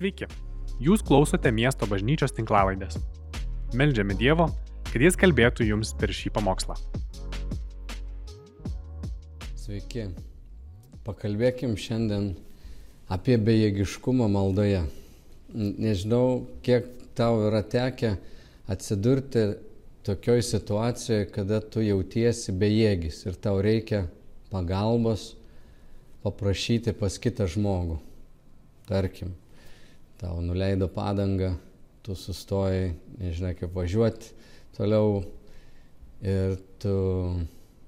Sveiki, jūs klausote miesto bažnyčios tinklavaidės. Meldžiame Dievo, kad Jis kalbėtų jums per šį pamokslą. Sveiki. Pakalbėkim šiandien apie bejėgiškumą maldoje. Nežinau, kiek tau yra tekę atsidurti tokioj situacijoje, kada tu jautiesi bejėgis ir tau reikia pagalbos paprašyti pas kitą žmogų. Tarkim, tau nuleido padangą, tu sustojai, nežinai kaip važiuoti toliau ir tu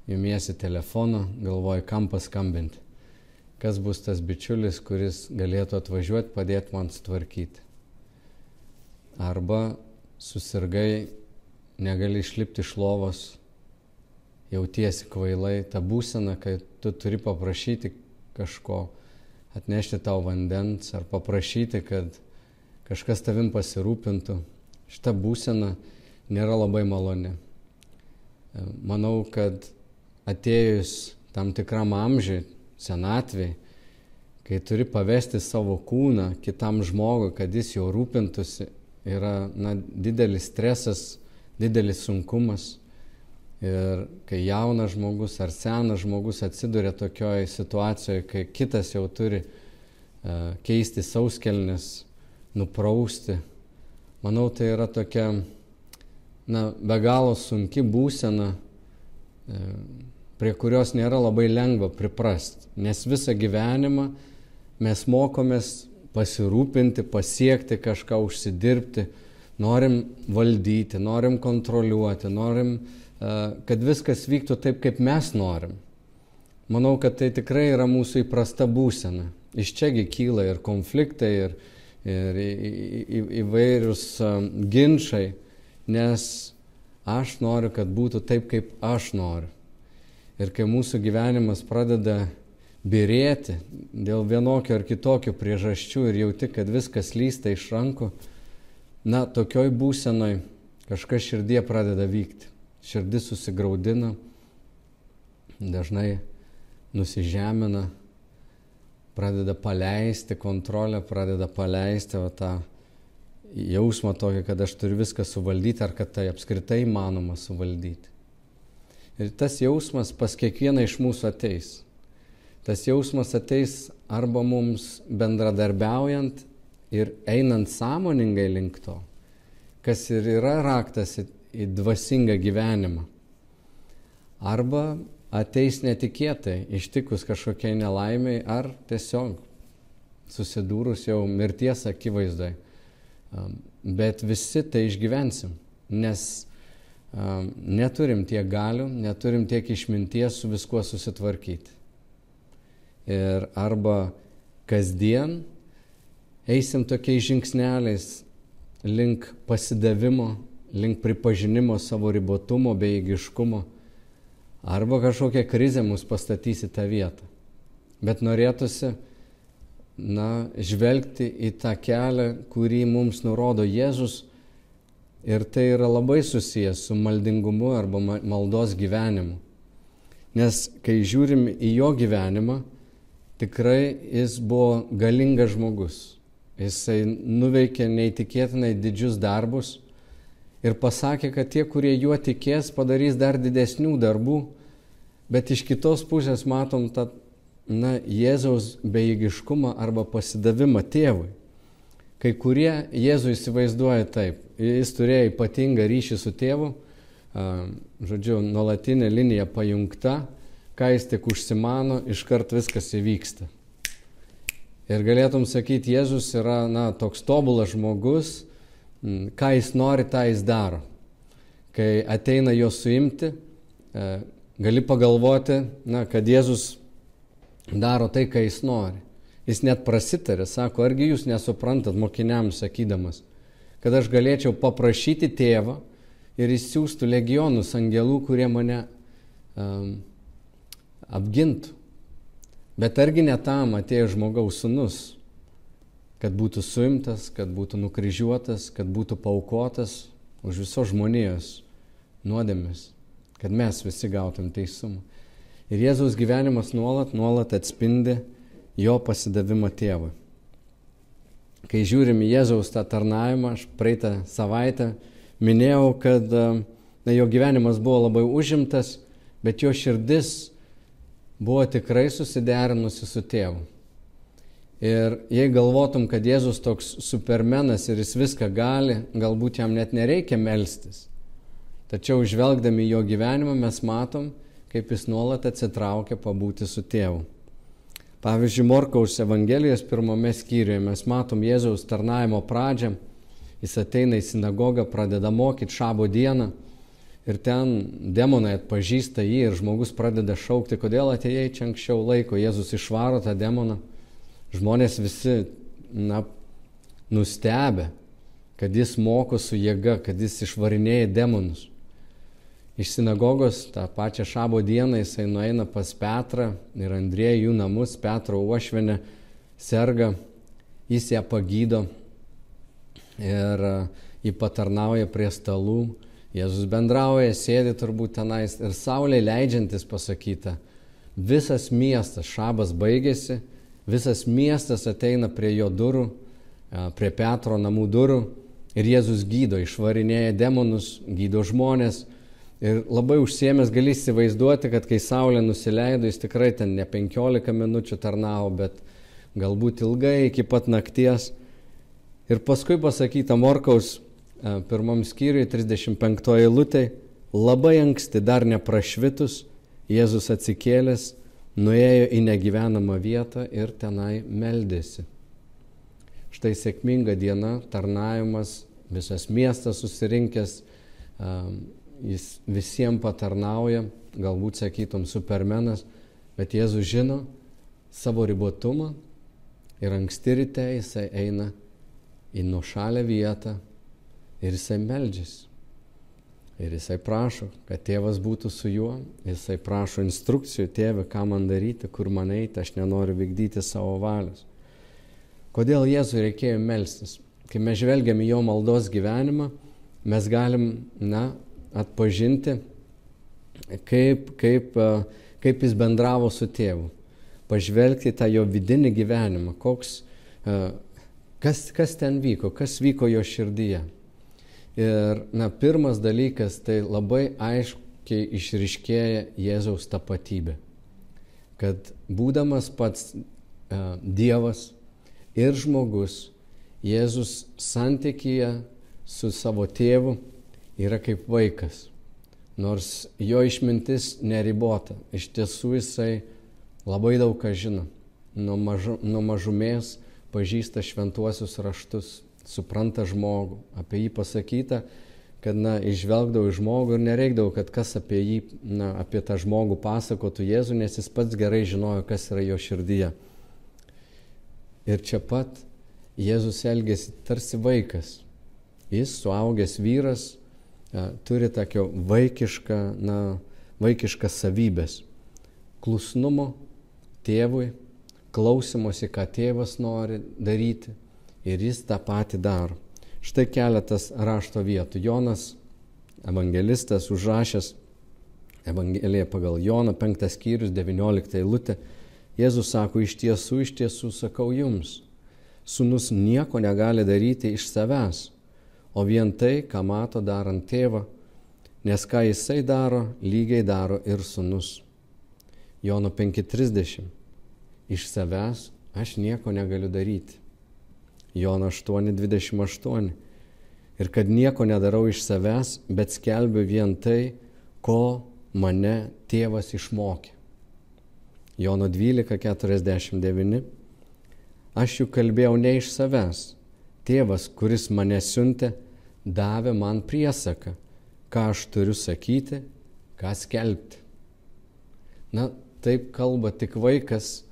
jumiesi telefoną, galvoji, kam paskambinti. Kas bus tas bičiulis, kuris galėtų atvažiuoti, padėti man sutvarkyti. Arba susirgai, negali išlipti iš lovos, jautiesi kvailai, ta būsena, kai tu turi paprašyti kažko, atnešti tau vandens ar paprašyti, kad kažkas tavim pasirūpintų. Šita būsena nėra labai maloni. Manau, kad atėjus tam tikram amžiui, senatvėj, kai turi pavesti savo kūną kitam žmogui, kad jis jau rūpintųsi, yra na, didelis stresas, didelis sunkumas. Ir kai jaunas žmogus ar senas žmogus atsiduria tokioje situacijoje, kai kitas jau turi uh, keisti sauskelnes, nuprausti, manau, tai yra tokia, na, be galo sunki būsena, uh, prie kurios nėra labai lengva priprasti, nes visą gyvenimą mes mokomės pasirūpinti, pasiekti kažką, užsidirbti, norim valdyti, norim kontroliuoti, norim uh, kad viskas vyktų taip, kaip mes norim. Manau, kad tai tikrai yra mūsų įprasta būsena. Iš čiagi kyla ir konfliktai, ir, ir įvairius ginčiai, nes aš noriu, kad būtų taip, kaip aš noriu. Ir kai mūsų gyvenimas pradeda birėti dėl vienokio ar kitokio priežasčių ir jauti, kad viskas lysta iš rankų, na, tokioj būsenoj kažkas širdie pradeda vykti širdis susigaudina, dažnai nusižemina, pradeda paleisti kontrolę, pradeda paleisti va, tą jausmą tokį, kad aš turiu viską suvaldyti ar kad tai apskritai įmanoma suvaldyti. Ir tas jausmas pas kiekvieną iš mūsų ateis. Tas jausmas ateis arba mums bendradarbiaujant ir einant sąmoningai link to, kas ir yra raktas į į dvasingą gyvenimą. Arba ateis netikėtai, ištikus kažkokiai nelaimiai, ar tiesiog susidūrus jau mirties akivaizdai. Bet visi tai išgyvensim, nes neturim tiek galių, neturim tiek išminties su viskuo susitvarkyti. Ir arba kasdien eisim tokiais žingsneliais link pasidavimo link pripažinimo savo ribotumo, bejėgiškumo, arba kažkokia krizė mus pastatys į tą vietą. Bet norėtųsi, na, žvelgti į tą kelią, kurį mums nurodo Jėzus ir tai yra labai susijęs su maldingumu arba maldos gyvenimu. Nes kai žiūrim į jo gyvenimą, tikrai jis buvo galingas žmogus. Jisai nuveikė neįtikėtinai didžius darbus ir pasakė, kad tie, kurie juo tikės, padarys dar didesnių darbų, bet iš kitos pusės matom tą, na, Jėzaus bejėgiškumą arba pasidavimą tėvui. Kai kurie Jėzų įsivaizduoja taip, jis turėjo ypatingą ryšį su tėvu, žodžiu, nuolatinė linija pajungta, ką jis tik užsimano, iškart viskas įvyksta. Ir galėtum sakyti, Jėzus yra, na, toks tobulas žmogus, ką jis nori, tą jis daro. Kai ateina jo suimti, e, gali pagalvoti, na, kad Jėzus daro tai, ką jis nori. Jis net prasitarė, sako, argi jūs nesuprantat mokiniams sakydamas, kad aš galėčiau paprašyti tėvą ir jis siūstų legionus angelų, kurie mane um, apgintų. Bet argi ne tam atėjo žmogaus sunus, kad būtų suimtas, kad būtų nukryžiuotas, kad būtų paukotas už visos žmonijos nuodėmis, kad mes visi gautum teisumą. Ir Jėzaus gyvenimas nuolat, nuolat atspindi jo pasidavimą tėvui. kai žiūrim į Jėzaus tą tarnavimą, aš praeitą savaitę minėjau, kad na, jo gyvenimas buvo labai užimtas, bet jo širdis buvo tikrai susiderinusi su tėvu. Ir jei galvotum, kad Jėzus toks supermenas ir jis viską gali, galbūt jam net nereikia melstis. Tačiau žvelgdami jo gyvenimą mes matom, kaip jis nuolat atsitraukia pabūti su tėvu. Pavyzdžiui, Morkaus Evangelijos pirmame skyriuje mes matom Jėzaus tarnavimo pradžią. Jis ateina į sinagogą, pradeda mokyti šabo dieną ir ten demonai atpažįsta jį ir žmogus pradeda šaukti, kodėl atėjai čia anksčiau laiko. Jėzus išvaro tą demoną. Žmonės visi, na, nustebę, kad jis moko su jėga, kad jis išvarinėja demonus. Iš sinagogos tą pačią šabo dieną jisai nueina pas Petrą ir Andrėjų jų namus, Petro uošvenė serga, jis ją pagydo ir e, jį patarnauja prie stalų, Jėzus bendrauja, sėdi turbūt tenais ir saulė leidžiantis pasakyta, visas miestas, šabas baigėsi, visas miestas ateina prie jo durų, prie Petro namų durų ir Jėzus gydo, išvarinėja demonus, gydo žmonės, Ir labai užsiemęs gali įsivaizduoti, kad kai saulė nusileido, jis tikrai ten ne 15 minučių tarnavo, bet galbūt ilgai iki pat nakties. Ir paskui pasakyta Morkaus pirmam skyriui 35 eilutė, labai anksti dar neprašvitus, Jėzus atsikėlęs, nuėjo į negyvenamą vietą ir tenai meldėsi. Štai sėkminga diena, tarnavimas, visas miestas susirinkęs, jis visiems patarnauja, galbūt sakytum supermenas, bet Jėzus žino savo ribotumą ir anksti ryte jisai eina į nuošalę vietą ir jisai meldžiasi. Ir jisai prašo, kad tėvas būtų su juo, jisai prašo instrukcijų, tėve, ką man daryti, kur man eiti, aš nenoriu vykdyti savo valios. Kodėl Jėzui reikėjo melstis? Kai mes žvelgiam į jo maldos gyvenimą, mes galim, na, atpažinti, kaip, kaip, kaip jis bendravo su tėvu, pažvelgti tą jo vidinį gyvenimą, koks, kas, kas ten vyko, kas vyko jo širdyje. Ir na, pirmas dalykas tai labai aiškiai išriškėja Jėzaus tapatybė. Kad būdamas pats uh, Dievas ir žmogus, Jėzus santykyje su savo tėvu yra kaip vaikas, nors jo išmintis neribota. Iš tiesų jisai labai daug ką žino. Nuo, mažu, nuo mažumės pažįsta šventuosius raštus, supranta žmogų. Apie jį pasakyta, kad, na, išvelgdavo į žmogų ir nereikdavo, kad kas apie jį, na, apie tą žmogų pasakotų Jėzų, nes jis pats gerai žinojo, kas yra jo širdyje. Ir čia pat Jėzus elgėsi tarsi vaikas. Jis, suaugęs vyras, turi tokio vaikišką, na, vaikiškas savybės. Klusnumo tėvui, klausimosi, ką tėvas nori daryti ir jis tą patį daro. Štai keletas rašto vietų. Jonas, evangelistas, užrašęs Evangeliją pagal Joną, 5 skyrius, 19 eilutė. Jėzus sako, iš tiesų, iš tiesų sakau jums, sunus nieko negali daryti iš savęs, o vien tai, ką mato darant tėvą, nes ką jisai daro, lygiai daro ir sunus. Jono 5.30. Iš savęs aš nieko negaliu daryti. Jono 8.28. Ir kad nieko nedarau iš savęs, bet skelbiu vien tai, ko mane tėvas išmokė. Jono 12.49. Aš juk kalbėjau ne iš savęs, Tėvas, kuris mane siuntė, davė man priesaką, ką aš turiu sakyti, ką skelbti. Na, taip kalba tik vaikas,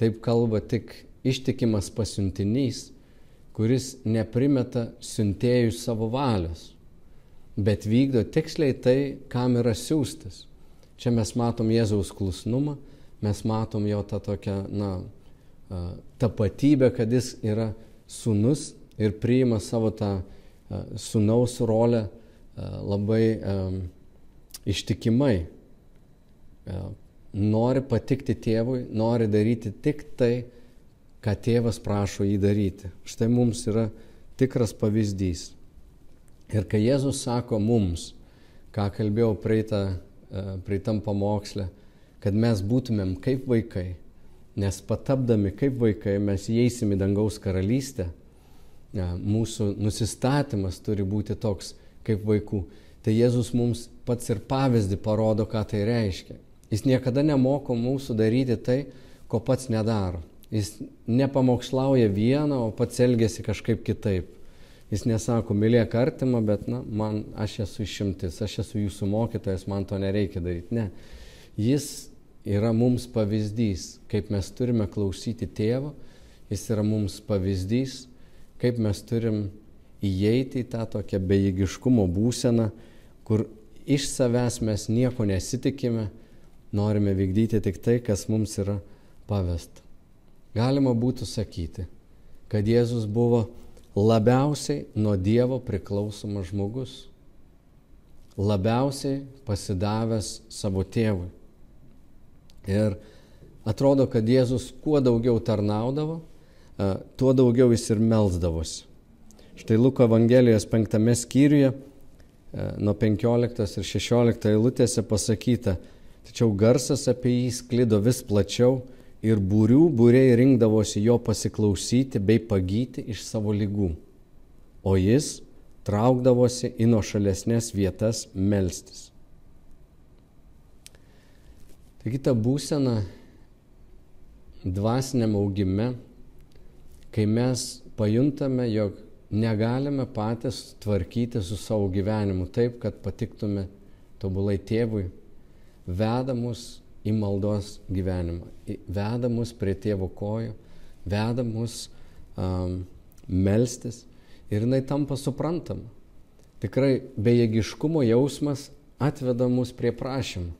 taip kalba tik ištikimas pasiuntinys, kuris neprimeta siuntėjų savo valios, bet vykdo tiksliai tai, kam yra siūstas. Čia mes matom Jėzaus klusnumą, mes matom jo tą tokią, na, tapatybę, kad jis yra sunus ir priima savo tą sunaus rolę labai ištikimai. Nori patikti tėvui, nori daryti tik tai, ką tėvas prašo jį daryti. Štai mums yra tikras pavyzdys. Ir kai Jėzus sako mums, ką kalbėjau praeitą, e, praeitam pamokslę, kad mes būtumėm kaip vaikai, nes patapdami kaip vaikai mes įeisim į dangaus karalystę, e, mūsų nusistatymas turi būti toks kaip vaikų. Tai Jėzus mums pats ir pavyzdį parodo, ką tai reiškia. Jis niekada nemoko mūsų daryti tai, ko pats nedaro. Jis nepamokslauja vieną, o pats elgesi kažkaip kitaip. Jis nesako, mylėk artimą, bet na, man, aš esu išimtis, aš esu jūsų mokytojas, man to nereikia daryti. Ne. Jis yra mums pavyzdys, kaip mes turime klausyti tėvo, jis yra mums pavyzdys, kaip mes turim įeiti į tą tokią bejėgiškumo būseną, kur iš savęs mes nieko nesitikime, norime vykdyti tik tai, kas mums yra pavesta. Galima būtų sakyti, kad Jėzus buvo labiausiai nuo Dievo priklausomas žmogus, labiausiai pasidavęs savo tėvui. Ir atrodo, kad Jėzus kuo daugiau tarnaudavo, tuo daugiau jis ir melzdavosi. Štai Luko Evangelijos penktame skyriuje nuo 15 ir 16 eilutėse pasakyta, tačiau garsas apie jį sklido vis plačiau ir būrių būriai rinkdavosi jo pasiklausyti bei pagyti iš savo lygų, o jis traukdavosi į nuošalesnės vietas melstis. Taigi ta būsena dvasiniam augime, kai mes pajuntame, jog negalime patys tvarkyti su savo gyvenimu taip, kad patiktume tobulai tėvui, veda mus į maldos gyvenimą, veda mus prie tėvo kojų, veda mus um, melstis ir jinai tampa suprantama. Tikrai bejėgiškumo jausmas atveda mus prie prašymų.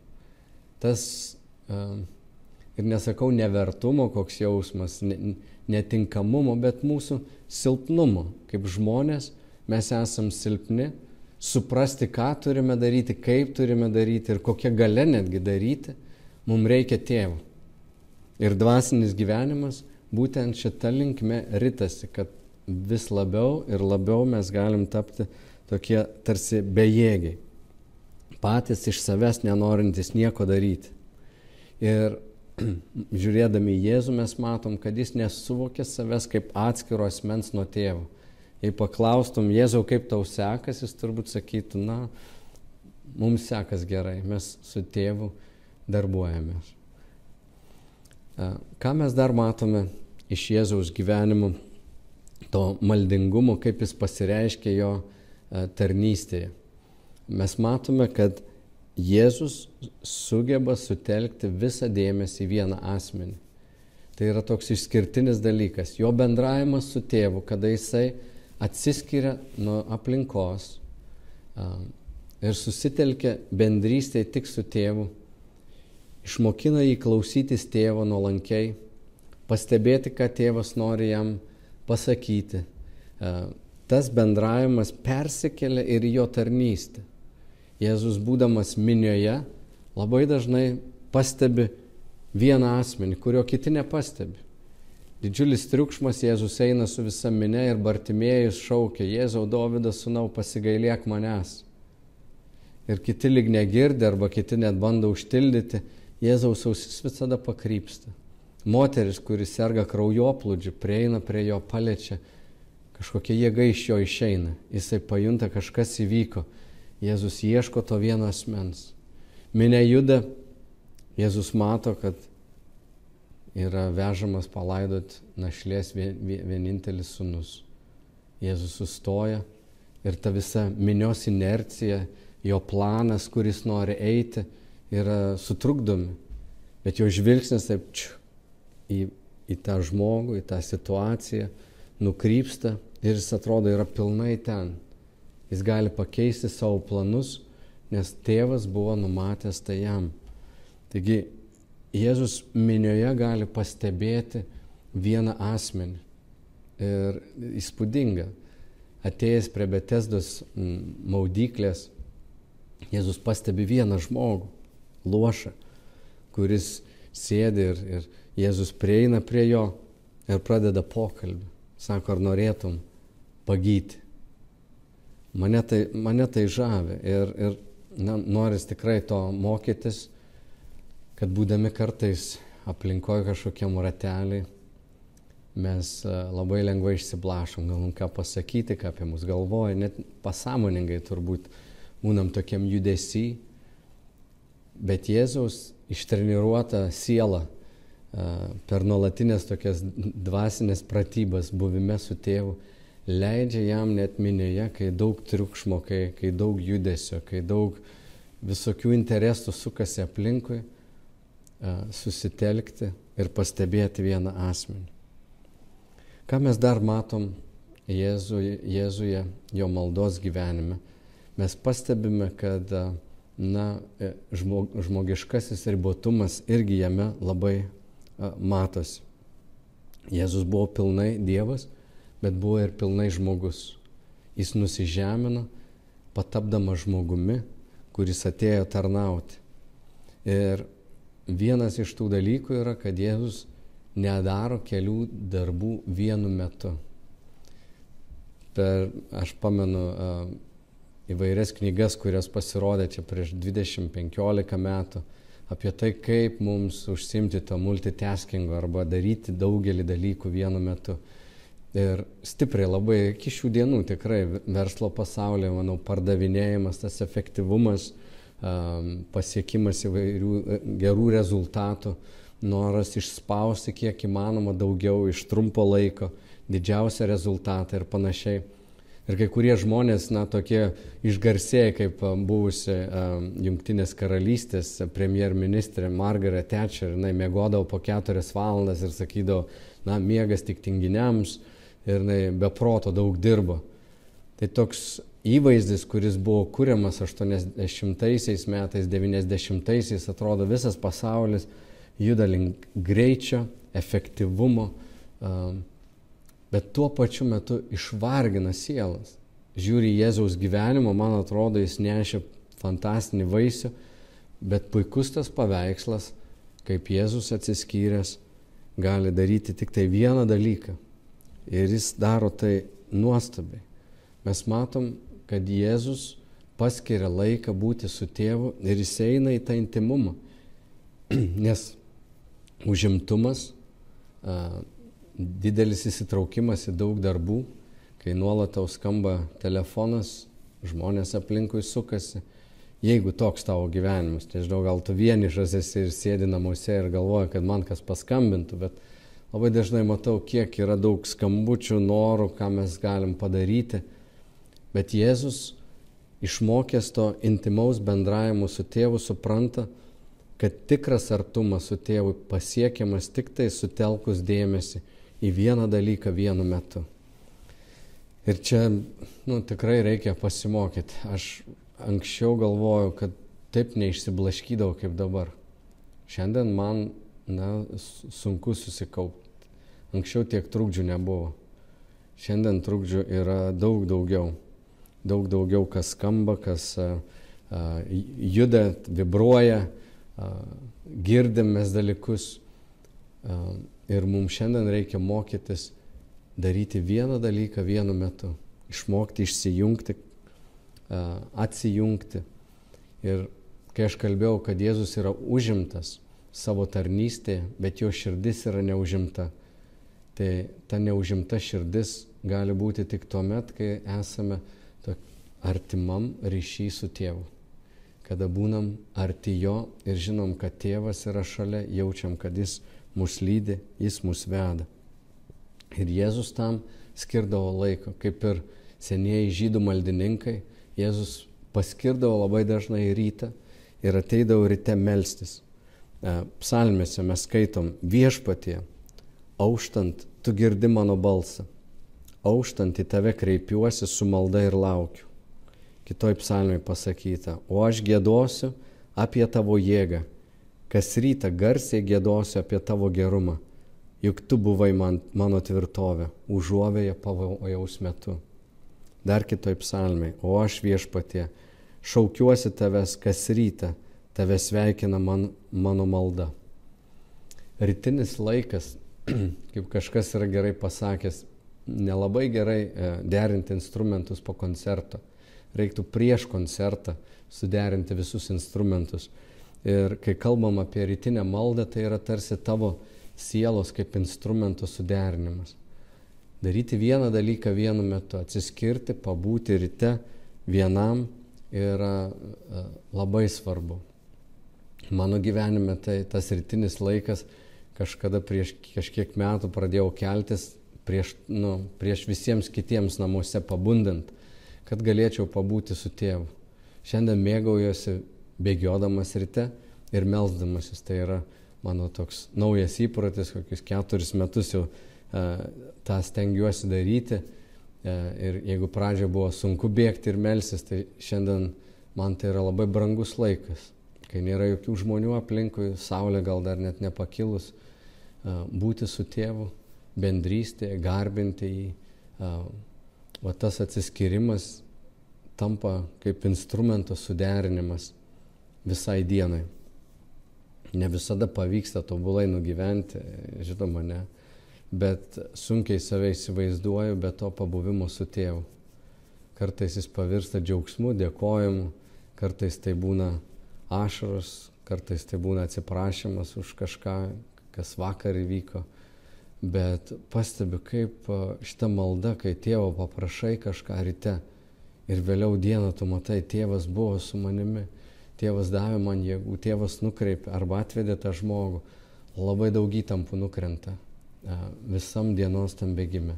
Tas, um, ir nesakau nevertumo koks jausmas, netinkamumo, bet mūsų silpnumo. Kaip žmonės mes esam silpni, suprasti, ką turime daryti, kaip turime daryti ir kokią galę netgi daryti mums reikia tėvo. Ir dvasinis gyvenimas būtent šitą linkme ritasi, kad vis labiau ir labiau mes galim tapti tokie tarsi bejėgiai, patys iš savęs nenorintis nieko daryti. Ir žiūrėdami į Jėzų mes matom, kad jis nesuvokė savęs kaip atskiro asmens nuo tėvo. Jei paklaustum Jėzau, kaip tau sekas, jis turbūt sakytų, na, mums sekas gerai, mes su tėvu darbuojamės. Ką mes dar matome iš Jėzaus gyvenimo, to maldingumo, kaip jis pasireiškia jo tarnystėje. Mes matome, kad Jėzus sugeba sutelkti visą dėmesį į vieną asmenį. Tai yra toks išskirtinis dalykas. Jo bendravimas su tėvu, kada jisai atsiskiria nuo aplinkos ir susitelkia bendrystėje tik su tėvu, išmokina jį klausytis tėvo nuolankiai, pastebėti, ką tėvas nori jam pasakyti. E, tas bendravimas persikelia ir jo tarnystė. Jėzus būdamas minioje labai dažnai pastebi vieną asmenį, kurio kiti nepastebi. Didžiulis triukšmas Jėzus eina su visa minė ir Bartimėjus šaukia, Jėzau Dovydas sunau pasigailėk manęs. Ir kiti lyg negirdi arba kiti net bando užtildyti, Jėzaus ausis visada pakrypsta. Moteris, kuris serga kraujoplūdžiu, prieina prie jo, paliečia, kažkokia jėga iš jo išeina. Jisai pajunta, kažkas įvyko. Jėzus ieško to vieno asmens. Minė juda, Jėzus mato, kad yra vežamas palaidot našlės vienintelis sunus. Jėzus sustoja ir ta visa minios inercija, jo planas, kuris nori eiti, yra sutrukdomi, bet jo žvilgsnis taip čiu, į, į tą žmogų, į tą situaciją nukrypsta ir jis atrodo yra pilnai ten. Jis gali pakeisti savo planus, nes tėvas buvo numatęs tai jam. Taigi Jėzus minioje gali pastebėti vieną asmenį. Ir įspūdinga. Atėjęs prie Betesdos maudyklės, Jėzus pastebi vieną žmogų luošą, kuris sėdi ir, ir Jėzus prieina prie jo ir pradeda pokalbį. Sako, ar norėtum pagyti. Mane tai, mane tai žavi ir, ir na, noris tikrai to mokytis, kad būdami kartais aplinkoje kažkokiam rateliai, mes e, labai lengvai išsiblašom, galvom ką pasakyti, ką apie mus galvoja, net pasąmoningai turbūt būnam tokiam judesy, bet Jėzaus ištreniruota siela per nuolatinės tokias dvasinės pratybas buvime su tėvu leidžia jam net minėje, kai daug triukšmo, kai, kai daug judesio, kai daug visokių interesų sukasi aplinkui, susitelkti ir pastebėti vieną asmenį. Ką mes dar matom Jėzuje, Jėzuje jo maldos gyvenime? Mes pastebime, kad na, e, žmogiškasis ribotumas irgi jame labai matosi. Jėzus buvo pilnai Dievas, bet buvo ir pilnai žmogus. Jis nusižemino, patapdamas žmogumi, kuris atėjo tarnauti. Ir vienas iš tų dalykų yra, kad Jėzus nedaro kelių darbų vienu metu. Per, aš pamenu uh, įvairias knygas, kurios pasirodė čia prieš 20-15 metų apie tai, kaip mums užsimti to multitaskingo arba daryti daugelį dalykų vienu metu. Ir stipriai labai iki šių dienų tikrai verslo pasaulyje, manau, pardavinėjimas, tas efektyvumas, pasiekimas įvairių e, gerų rezultatų, noras išspausti kiek įmanoma daugiau iš trumpo laiko, didžiausią rezultatą ir panašiai. Ir kai kurie žmonės, na, tokie išgarsėjai, kaip buvusi um, Junktinės karalystės premjerministrė Margaret Thatcher, jinai mėgodavo po keturias valandas ir sakydavo, na, miegas tik tinginiams ir jinai be proto daug dirbo. Tai toks įvaizdis, kuris buvo kuriamas 80-aisiais metais, 90-aisiais, atrodo visas pasaulis juda link greičio, efektyvumo. Um, bet tuo pačiu metu išvargina sielas. Žiūri Jėzaus gyvenimo, man atrodo, jis nešia fantastinį vaisių, bet puikus tas paveikslas, kaip Jėzus atsiskyręs gali daryti tik tai vieną dalyką. Ir jis daro tai nuostabiai. Mes matom, kad Jėzus paskiria laiką būti su tėvu ir jis eina į tą intimumą. Nes užimtumas, didelis įsitraukimas į daug darbų, kai nuolat tau skamba telefonas, žmonės aplinkui sukasi. Jeigu toks tavo gyvenimas, tai žinau, gal tu vienišas esi ir sėdi namuose ir galvoji, kad man kas paskambintų, bet labai dažnai matau, kiek yra daug skambučių, norų, ką mes galim padaryti. Bet Jėzus, išmokęs to intimaus bendravimo su tėvu, supranta, kad tikras artumas su tėvu pasiekiamas tik tai sutelkus dėmesį į vieną dalyką vienu metu. Ir čia nu, tikrai reikia pasimokyti. Aš anksčiau galvojau, kad taip neišsiblaškydavau kaip dabar. Šiandien man na, sunku susikaupti. Anksčiau tiek trukdžių nebuvo. Šiandien trukdžių yra daug daugiau. Daug daugiau, kas skamba, kas a, a, juda, vibruoja, a, girdim mes dalykus. A, Ir mums šiandien reikia mokytis daryti vieną dalyką vienu metu. Išmokti išsijungti, atsijungti. Ir kai aš kalbėjau, kad Jėzus yra užimtas savo tarnystėje, bet jo širdis yra neužimta, tai ta neužimta širdis gali būti tik tuo met, kai esame artimam ryšy su tėvu. Kada būnam arti jo ir žinom, kad tėvas yra šalia, jaučiam, kad jis yra mus lydi, jis mus veda. Ir Jėzus tam skirdavo laiko, kaip ir senieji žydų maldininkai, Jėzus paskirdavo labai dažnai rytą ir ateidavo ryte melstis. E, psalmėse mes skaitom viešpatie, auštant, tu girdi mano balsą, auštant į tave kreipiuosi su malda ir laukiu. Kitoj psalmėje pasakyta, o aš gėdosiu apie tavo jėgą Kas rytą garsiai gėdosiu apie tavo gerumą, juk tu buvai man, mano tvirtovė, užuovėje pavojaus metu. Dar kitoj psalmai, o aš viešpatie, šaukiuosi tavęs kas rytą, tave sveikina man, mano malda. Rytinis laikas kaip kažkas yra gerai pasakęs, nelabai gerai e, derinti instrumentus po koncerto. Reiktų prieš koncertą suderinti visus instrumentus. Ir kai kalbam apie rytinę maldą, tai yra tarsi tavo sielos kaip instrumento suderinimas. Daryti vieną dalyką vienu metu, atsiskirti, pabūti ryte vienam yra e, labai svarbu. Mano gyvenime tai tas rytinis laikas kažkada prieš kažkiek metų pradėjau keltis prieš, nu, prieš visiems kitiems namuose pabundant, kad galėčiau pabūti su tėvu. Šiandien mėgaujuosi bėgiodamas ryte ir melzdamasis. Tai yra mano toks naujas įprotis, kokius keturis metus jau uh, tą stengiuosi daryti. Uh, ir jeigu pradžioje buvo sunku bėgti ir melsis, tai šiandien man tai yra labai brangus laikas kai nėra jokių žmonių aplinkui, saulė gal dar net nepakilus, būti su tėvu, bendrystėje, garbinti jį. O tas atsiskirimas tampa kaip instrumento suderinimas visai dienai. Ne visada pavyksta tobulai nugyventi, žinoma, ne, bet sunkiai save įsivaizduoju be to pabuvimo su tėvu. Kartais jis pavirsta džiaugsmu, dėkojimu, kartais tai būna ašaros, kartais tai būna atsiprašymas už kažką, kas vakar įvyko. Bet pastebiu, kaip šita malda, kai tėvo paprašai kažką ryte ir vėliau dieną tu matai, tėvas buvo su manimi, tėvas davė man jėgų, tėvas nukreipė arba atvedė tą žmogų, labai daug įtampų nukrenta visam dienos tam bėgime.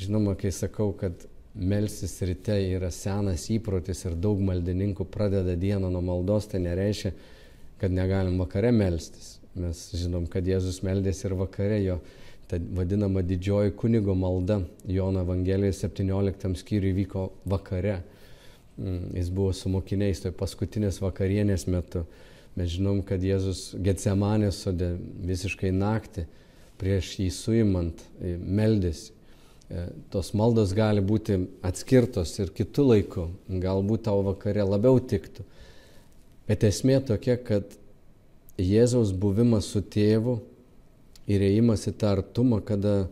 Žinoma, kai sakau, kad melsis ryte yra senas įprotis ir daug maldininkų pradeda dieną nuo maldos, tai nereiškia, kad negalim vakare melstis. Mes žinom, kad Jėzus meldėsi ir vakare jo. Ta vadinama didžioji kunigo malda Jono Evangelijos 17 skyriui vyko vakare. Mm, jis buvo su mokiniais toj paskutinės vakarienės metu. Mes žinom, kad Jėzus Getsemanės sode visiškai naktį prieš jį suimant e, meldėsi. E, tos maldos gali būti atskirtos ir kitų laikų, galbūt tau vakare labiau tiktų. Bet esmė tokia, kad Jėzaus buvimas su tėvu ir įėjimas į tą artumą, kada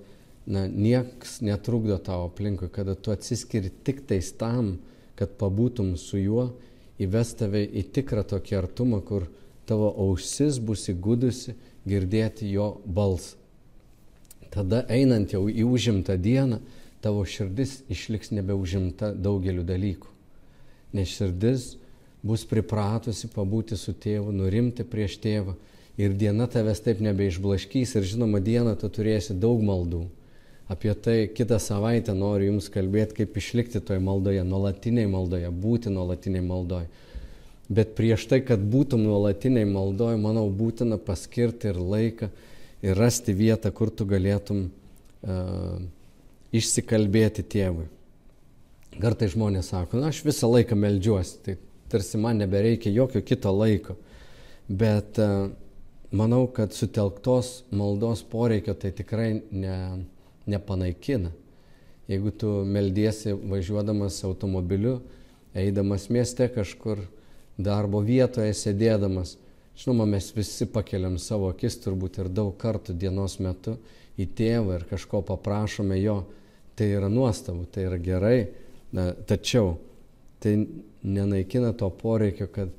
na, nieks netrukdo tavo aplinkui, kada tu atsiskiri tik tais tam, kad pabūtum su juo, įves tave į tikrą tokį artumą, kur tavo ausis bus įgudusi girdėti jo balsą tada einant jau į užimtą dieną, tavo širdis išliks nebeužimta daugeliu dalykų. Nes širdis bus pripratusi pabūti su tėvu, nurimti prieš tėvą ir diena tavęs taip nebeišblaškys ir žinoma diena tu turėsi daug maldų. Apie tai kitą savaitę noriu Jums kalbėti, kaip išlikti toje maldoje, nuolatiniai maldoje, būti nuolatiniai maldoje. Bet prieš tai, kad būtum nuolatiniai maldoje, manau, būtina paskirti ir laiką ir rasti vietą, kur tu galėtum uh, išsikalbėti tėvui. Kartai žmonės sako, na, aš visą laiką melžiuosi, tai tarsi man nebereikia jokio kito laiko. Bet uh, manau, kad sutelktos maldos poreikio tai tikrai ne, nepanaikina. Jeigu tu meldiesi važiuodamas automobiliu, eidamas mieste kažkur, darbo vietoje sėdėdamas, Žinoma, mes visi pakeliam savo akis turbūt ir daug kartų dienos metu į tėvą ir kažko paprašome jo. Tai yra nuostabu, tai yra gerai, na, tačiau tai nenaikina to poreikio, kad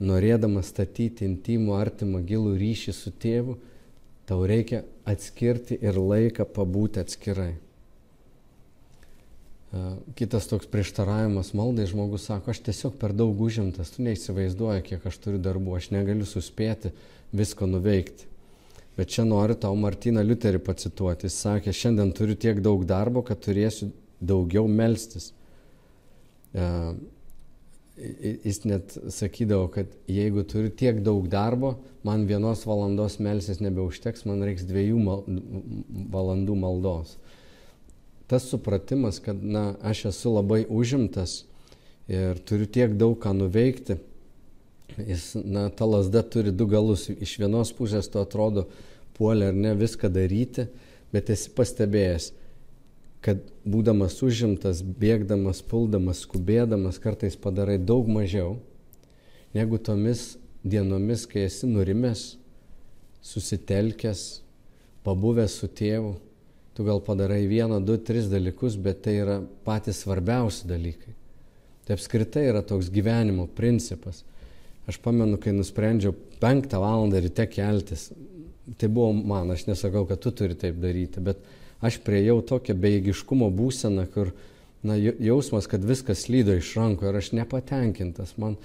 norėdamas statyti intimų, artimą, gilų ryšį su tėvu, tau reikia atskirti ir laiką pabūti atskirai. Kitas toks prieštaravimas maldai, žmogus sako, aš tiesiog per daug užimtas, tu neįsivaizduoji, kiek aš turiu darbų, aš negaliu suspėti visko nuveikti. Bet čia noriu tau Martyną Liuterį pacituoti. Jis sakė, šiandien turiu tiek daug darbo, kad turėsiu daugiau melstis. Jis net sakydavo, kad jeigu turiu tiek daug darbo, man vienos valandos melsis nebeužteks, man reiks dviejų mal valandų maldos tas supratimas, kad, na, aš esu labai užimtas ir turiu tiek daug ką nuveikti, jis, na, ta lasda turi du galus. Iš vienos pusės to atrodo puolė ar ne viską daryti, bet esi pastebėjęs, kad būdamas užimtas, bėgdamas, puldamas, skubėdamas, kartais padarai daug mažiau, negu tomis dienomis, kai esi nurimęs, susitelkęs, pabuvęs su tėvu, tu gal padarai vieną, du, tris dalykus, bet tai yra patys svarbiausi dalykai. Tai apskritai yra toks gyvenimo principas. Aš pamenu, kai nusprendžiau penktą valandą ryte keltis, tai buvo man, aš nesakau, kad tu turi taip daryti, bet aš priejau tokią bejėgiškumo būseną, kur na, jausmas, kad viskas lydo iš rankų ir aš nepatenkintas, man,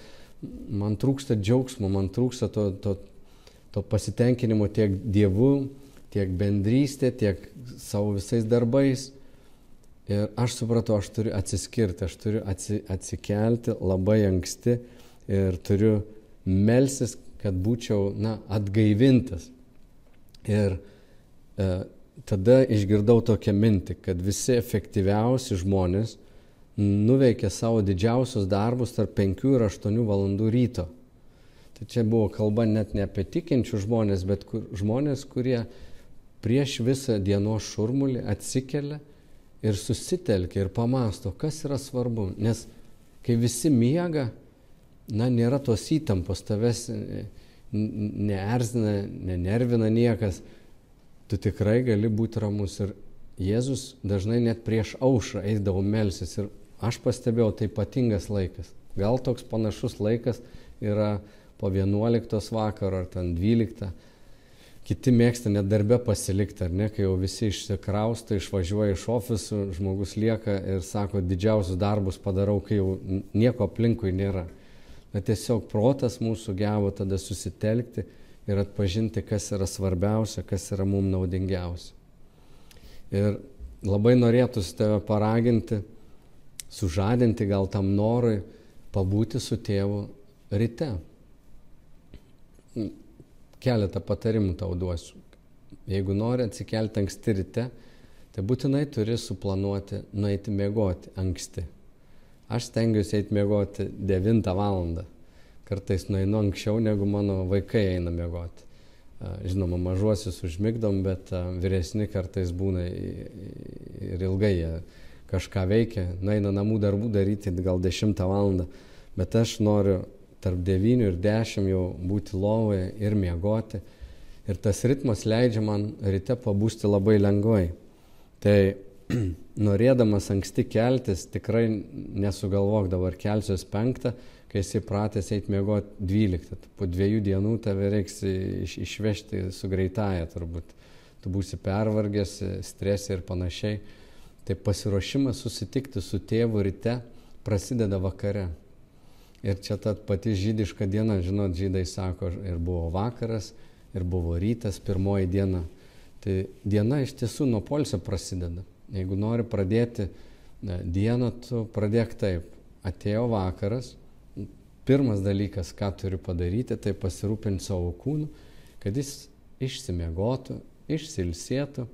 man trūksta džiaugsmo, man trūksta to, to, to pasitenkinimo tiek Dievu, tiek bendrystė, tiek savo visais darbais. Ir aš supratau, aš turiu atsiskirti, aš turiu atsi, atsikelti labai anksti ir turiu melsis, kad būčiau na, atgaivintas. Ir e, tada išgirdau tokią mintį, kad visi efektyviausi žmonės nuveikia savo didžiausius darbus tarp 5 ir 8 valandų ryto. Tai čia buvo kalba net ne apie tikinčių žmonės, bet kur, žmonės, kurie prieš visą dienos šurmulį atsikelia ir susitelkia ir pamasto, kas yra svarbu. Nes kai visi miega, na, nėra tos įtampos, tavęs neerzina, nenervina niekas, tu tikrai gali būti ramus. Ir Jėzus dažnai net prieš aušrą eidavo melsis. Ir aš pastebėjau, tai ypatingas laikas. Gal toks panašus laikas yra po 11 vakaro ar ten 12. Kiti mėgsta net darbę pasilikti, ar ne, kai jau visi išsikrausto, išvažiuoja iš ofisų, žmogus lieka ir sako, didžiausius darbus padarau, kai jau nieko aplinkui nėra. Bet tiesiog protas mūsų gavo tada susitelkti ir atpažinti, kas yra svarbiausia, kas yra mums naudingiausia. Ir labai norėtųsi tave paraginti, sužadinti gal tam norui pabūti su tėvu ryte. Keletą patarimų tau duosiu. Jeigu nori atsikelti anksti ryte, tai būtinai turi suplanuoti nueiti miegoti anksti. Aš stengiuosi eiti miegoti 9 valandą kartais nueinu anksčiau, negu mano vaikai eina miegoti. Žinoma, mažuosius užmigdom, bet vyresni kartais būna ir ilgai jie kažką veikia, nueina namų darbų daryti gal 10 valandą, bet aš noriu tarp 9 ir 10 jau būti lovoje ir miegoti. Ir tas ritmas leidžia man ryte pabūsti labai lengvai. Tai norėdamas anksti keltis, tikrai nesugalvok dabar kelsiuos penktą, kai esi pratęs eiti miegoti 12, po dviejų dienų tave reiks iš, išvežti su greitaja turbūt. Tu būsi pervargęs, stresė ir panašiai. Tai pasiruošimas susitikti su tėvu ryte prasideda vakare. Ir čia ta pati žydiška diena, žinot, žydai sako, ir buvo vakaras, ir buvo rytas, pirmoji diena. Tai diena iš tiesų nuo polsio prasideda. Jeigu nori pradėti dieną, tu pradėk taip. Atėjo vakaras, pirmas dalykas, ką turiu padaryti, tai pasirūpinti savo kūnu, kad jis išsimiegotų, išsilsėtų,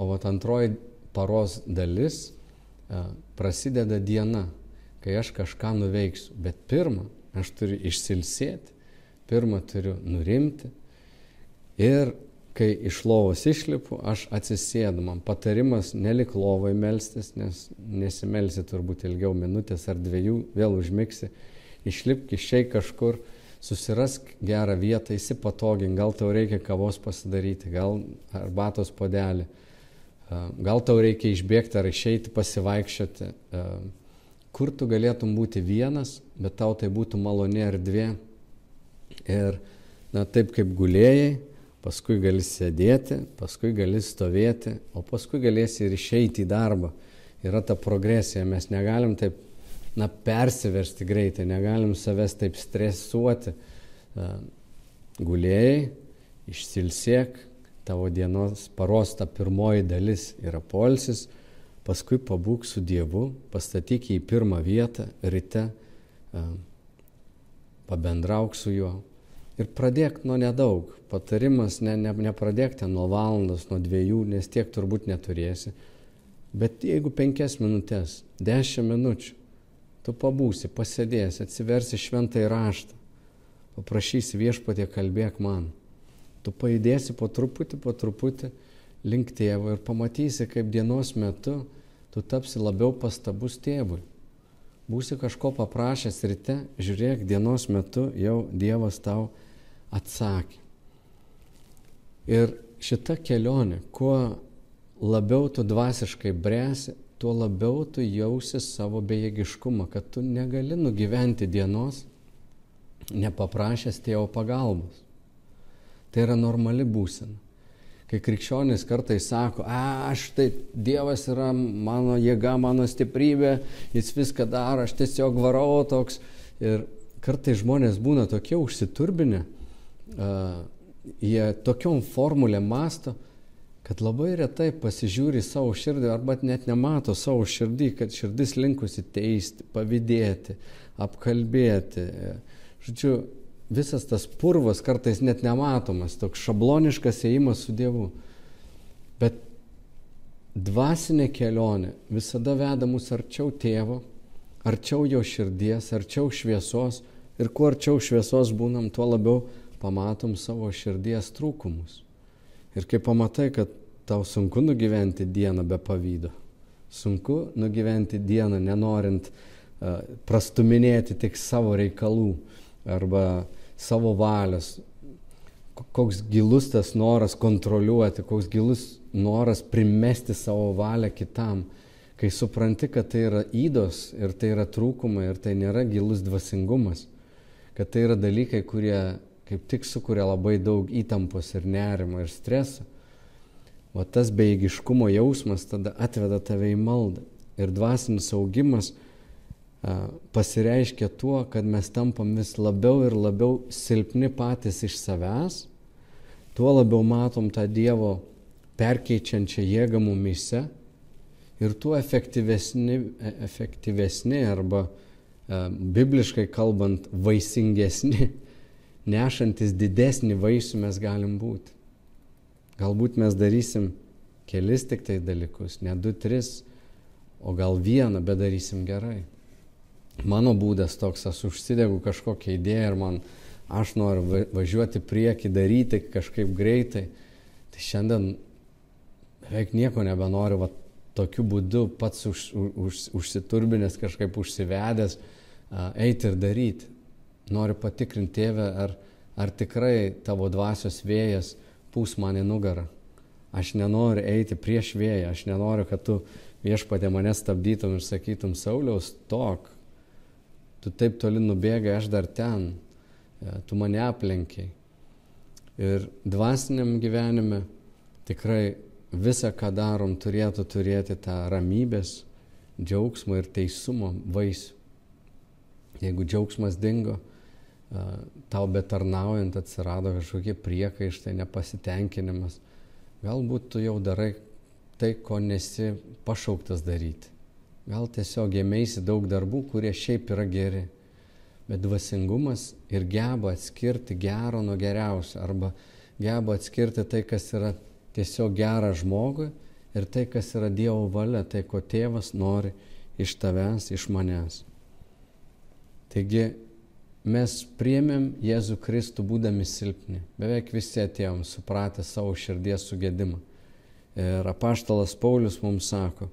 o vat antroji paros dalis a, prasideda diena, kai aš kažką nuveiksiu. Bet pirmą aš turiu išsilsėti, pirmą turiu nurimti ir kai iš lovos išlipu, aš atsisėdu. Man patarimas nelik lovai melstis, nes nesimelsi turbūt ilgiau minutės ar dviejų, vėl užmigsi išlipk išėjai kažkur, susirask gerą vietą, įsipatogink, gal tau reikia kavos pasidaryti, gal arbatos podelį, gal tau reikia išbėgti ar išeiti pasivaikščioti, kur tu galėtum būti vienas, bet tau tai būtų maloni erdvė. Ir na, taip kaip gulėjai, paskui gali sėdėti, paskui gali stovėti, o paskui galėsi ir išeiti į darbą. Yra ta progresija, mes negalim taip na, persiversti greitai, negalim savęs taip stresuoti. Gulėjai, išsilsėk, tavo dienos paros ta pirmoji dalis yra polsis, paskui pabūk su Dievu, pastatyk jį į pirmą vietą ryte, pabendrauk su juo ir pradėk nuo nedaug. Patarimas ne, ne, nepradėk ten nuo valandos, nuo dviejų, nes tiek turbūt neturėsi. Bet jeigu penkias minutės, dešimt minučių, Tu pabūsi, pasėdėsi, atsiversi šventąjį raštą, paprašysi viešpatė kalbėk man. Tu pajudėsi po truputį, po truputį link tėvo ir pamatysi, kaip dienos metu tu tapsi labiau pastabus tėvui. Būsi kažko paprašęs ryte, žiūrėk, dienos metu jau Dievas tau atsakė. Ir šita kelionė, kuo labiau tu dvasiškai bręsi, tuo labiau tu jausi savo bejėgiškumą, kad tu negali nugyventi dienos nepaprašęs tėvo pagalbos. Tai yra normali būsena. Kai krikščionys kartais sako, aš tai Dievas yra mano jėga, mano stiprybė, jis viską daro, aš tiesiog varau toks. Ir kartais žmonės būna tokie užsiturbinę, uh, jie tokiom formulėm masto, kad labai retai pasižiūri savo širdį arba net nemato savo širdį, kad širdis linkusi teisti, pavydėti, apkalbėti. Žodžiu, visas tas purvas kartais net nematomas, toks šabloniškas ėjimas su Dievu. Bet dvasinė kelionė visada veda mus arčiau tėvo, arčiau jo širdies, arčiau šviesos ir kuo arčiau šviesos būnam, tuo labiau pamatom savo širdies trūkumus. Ir kai pamatai, kad tau sunku nugyventi dieną be pavydo, sunku nugyventi dieną nenorint uh, prastuminėti tik savo reikalų arba savo valios, koks gilus tas noras kontroliuoti, koks gilus noras primesti savo valią kitam, kai supranti, kad tai yra įdos ir tai yra trūkumai ir tai nėra gilus dvasingumas, kad tai yra dalykai, kurie kaip tik sukuria labai daug įtampos ir nerimo ir streso. O tas beigiškumo jausmas tada atveda tave į maldą. Ir dvasinis augimas pasireiškia tuo, kad mes tampam vis labiau ir labiau silpni patys iš savęs, tuo labiau matom tą Dievo perkeičiančią jėgą mumise ir tuo efektyvesni, e, efektyvesni arba e, bibliškai kalbant vaisingesni, nešantis didesnį vaisių mes galim būti. Galbūt mes darysim kelis tik tai dalykus, ne du, tris, o gal vieną, bet darysim gerai mano būdas toks, aš užsidegu kažkokią idėją ir man, aš noriu važiuoti prieki, daryti kažkaip greitai. Tai šiandien beveik nieko nebenoriu, va, tokiu būdu pats už, už, užsiturbinęs, kažkaip užsivedęs, eiti ir daryti. Noriu patikrinti tėvę, ar, ar tikrai tavo dvasios vėjas pūs man į nugarą. Aš nenoriu eiti prieš vėją, aš nenoriu, kad tu viešpatė mane stabdytum ir sakytum, Sauliaus, tok, tu taip toli nubėgai, aš dar ten, tu mane aplenkiai. Ir dvasiniam gyvenime tikrai visą, ką darom, turėtų turėti tą ramybės, džiaugsmo ir teisumo vaisių. Jeigu džiaugsmas dingo, tau betarnaujant atsirado kažkokie priekaištai, nepasitenkinimas, galbūt tu jau darai tai, ko nesi pašauktas daryti. Gal tiesiog ėmėsi daug darbų, kurie šiaip yra geri. Bet dvasingumas ir geba atskirti gero nuo geriausio. Arba geba atskirti tai, kas yra tiesiog gera žmogui ir tai, kas yra Dievo valia, tai, ko tėvas nori iš tavęs, iš manęs. Taigi mes priemėm Jėzų Kristų būdami silpni. Beveik visi atėjom supratę savo širdies sugėdimą. Ir apaštalas Paulius mums sako,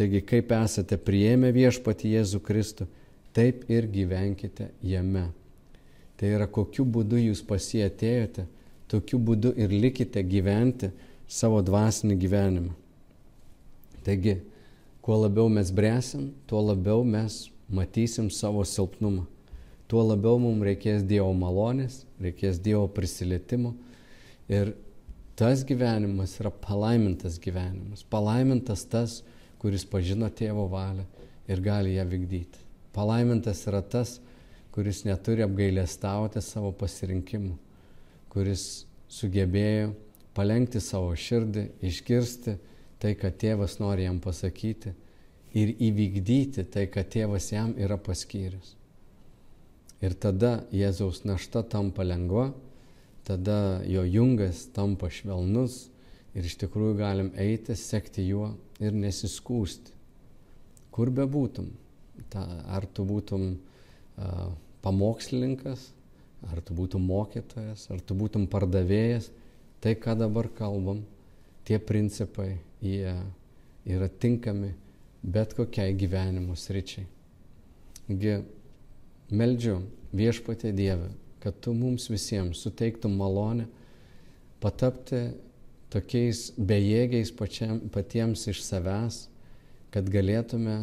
Taigi, kaip esate prieėmę viešpati Jėzų Kristų, taip ir gyvenkite jame. Tai yra, kokiu būdu jūs pasietėjote, tokiu būdu ir likite gyventi savo dvasinį gyvenimą. Taigi, kuo labiau mes bręsim, tuo labiau mes matysim savo silpnumą. Tuo labiau mums reikės Dievo malonės, reikės Dievo prisilietimo. Ir tas gyvenimas yra palaimintas gyvenimas. Palaimintas tas, kuris pažino tėvo valią ir gali ją vykdyti. Palaimintas yra tas, kuris neturi apgailėstauti savo pasirinkimų, kuris sugebėjo palengti savo širdį, išgirsti tai, ką tėvas nori jam pasakyti ir įvykdyti tai, ką tėvas jam yra paskyręs. Ir tada Jėzaus našta tampa lengva, tada jo jungas tampa švelnus ir iš tikrųjų galim eiti, sekti juo ir nesiskūsti. Kur be būtum, ta, ar tu būtum uh, pamokslininkas, ar tu būtum mokytojas, ar tu būtum pardavėjas, tai ką dabar kalbam, tie principai, jie yra tinkami bet kokiai gyvenimo sričiai. Taigi, meldžiu viešpatė Dievę, kad tu mums visiems suteiktum malonę patapti tokiais bejėgiais pačiam, patiems iš savęs, kad galėtume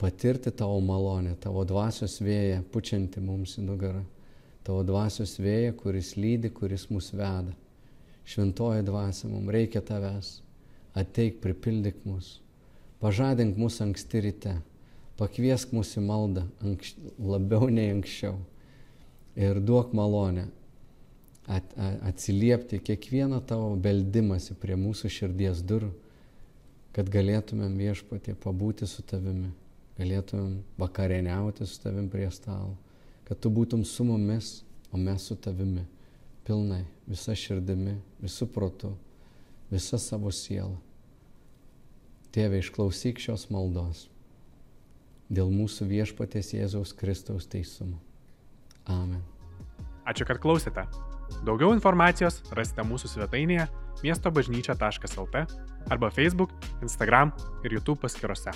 patirti tavo malonę, tavo dvasios vėją, pučianti mums į nugarą, tavo dvasios vėją, kuris lydi, kuris mus veda. Šventoji dvasia, mums reikia tavęs, ateik, pripildyk mus, pažadink mus anksti ryte, pakviesk mus į maldą anks, labiau nei anksčiau ir duok malonę at, at, atsiliepti kiekvieną tavo beldimąsi prie mūsų širdies durų, kad galėtumėm viešpatė pabūti su tavimi, galėtumėm vakarieniauti su tavim prie stalo, kad tu būtum su mumis, o mes su tavimi, pilnai, visa širdimi, visų protu, visa savo siela. Tėve, išklausyk šios maldos dėl mūsų viešpatės Jėzaus Kristaus teisumo. Amen. Ačiū, kad klausėte. Daugiau informacijos rasite mūsų svetainėje miestobažnyčia.lt arba Facebook, Instagram ir YouTube paskiruose.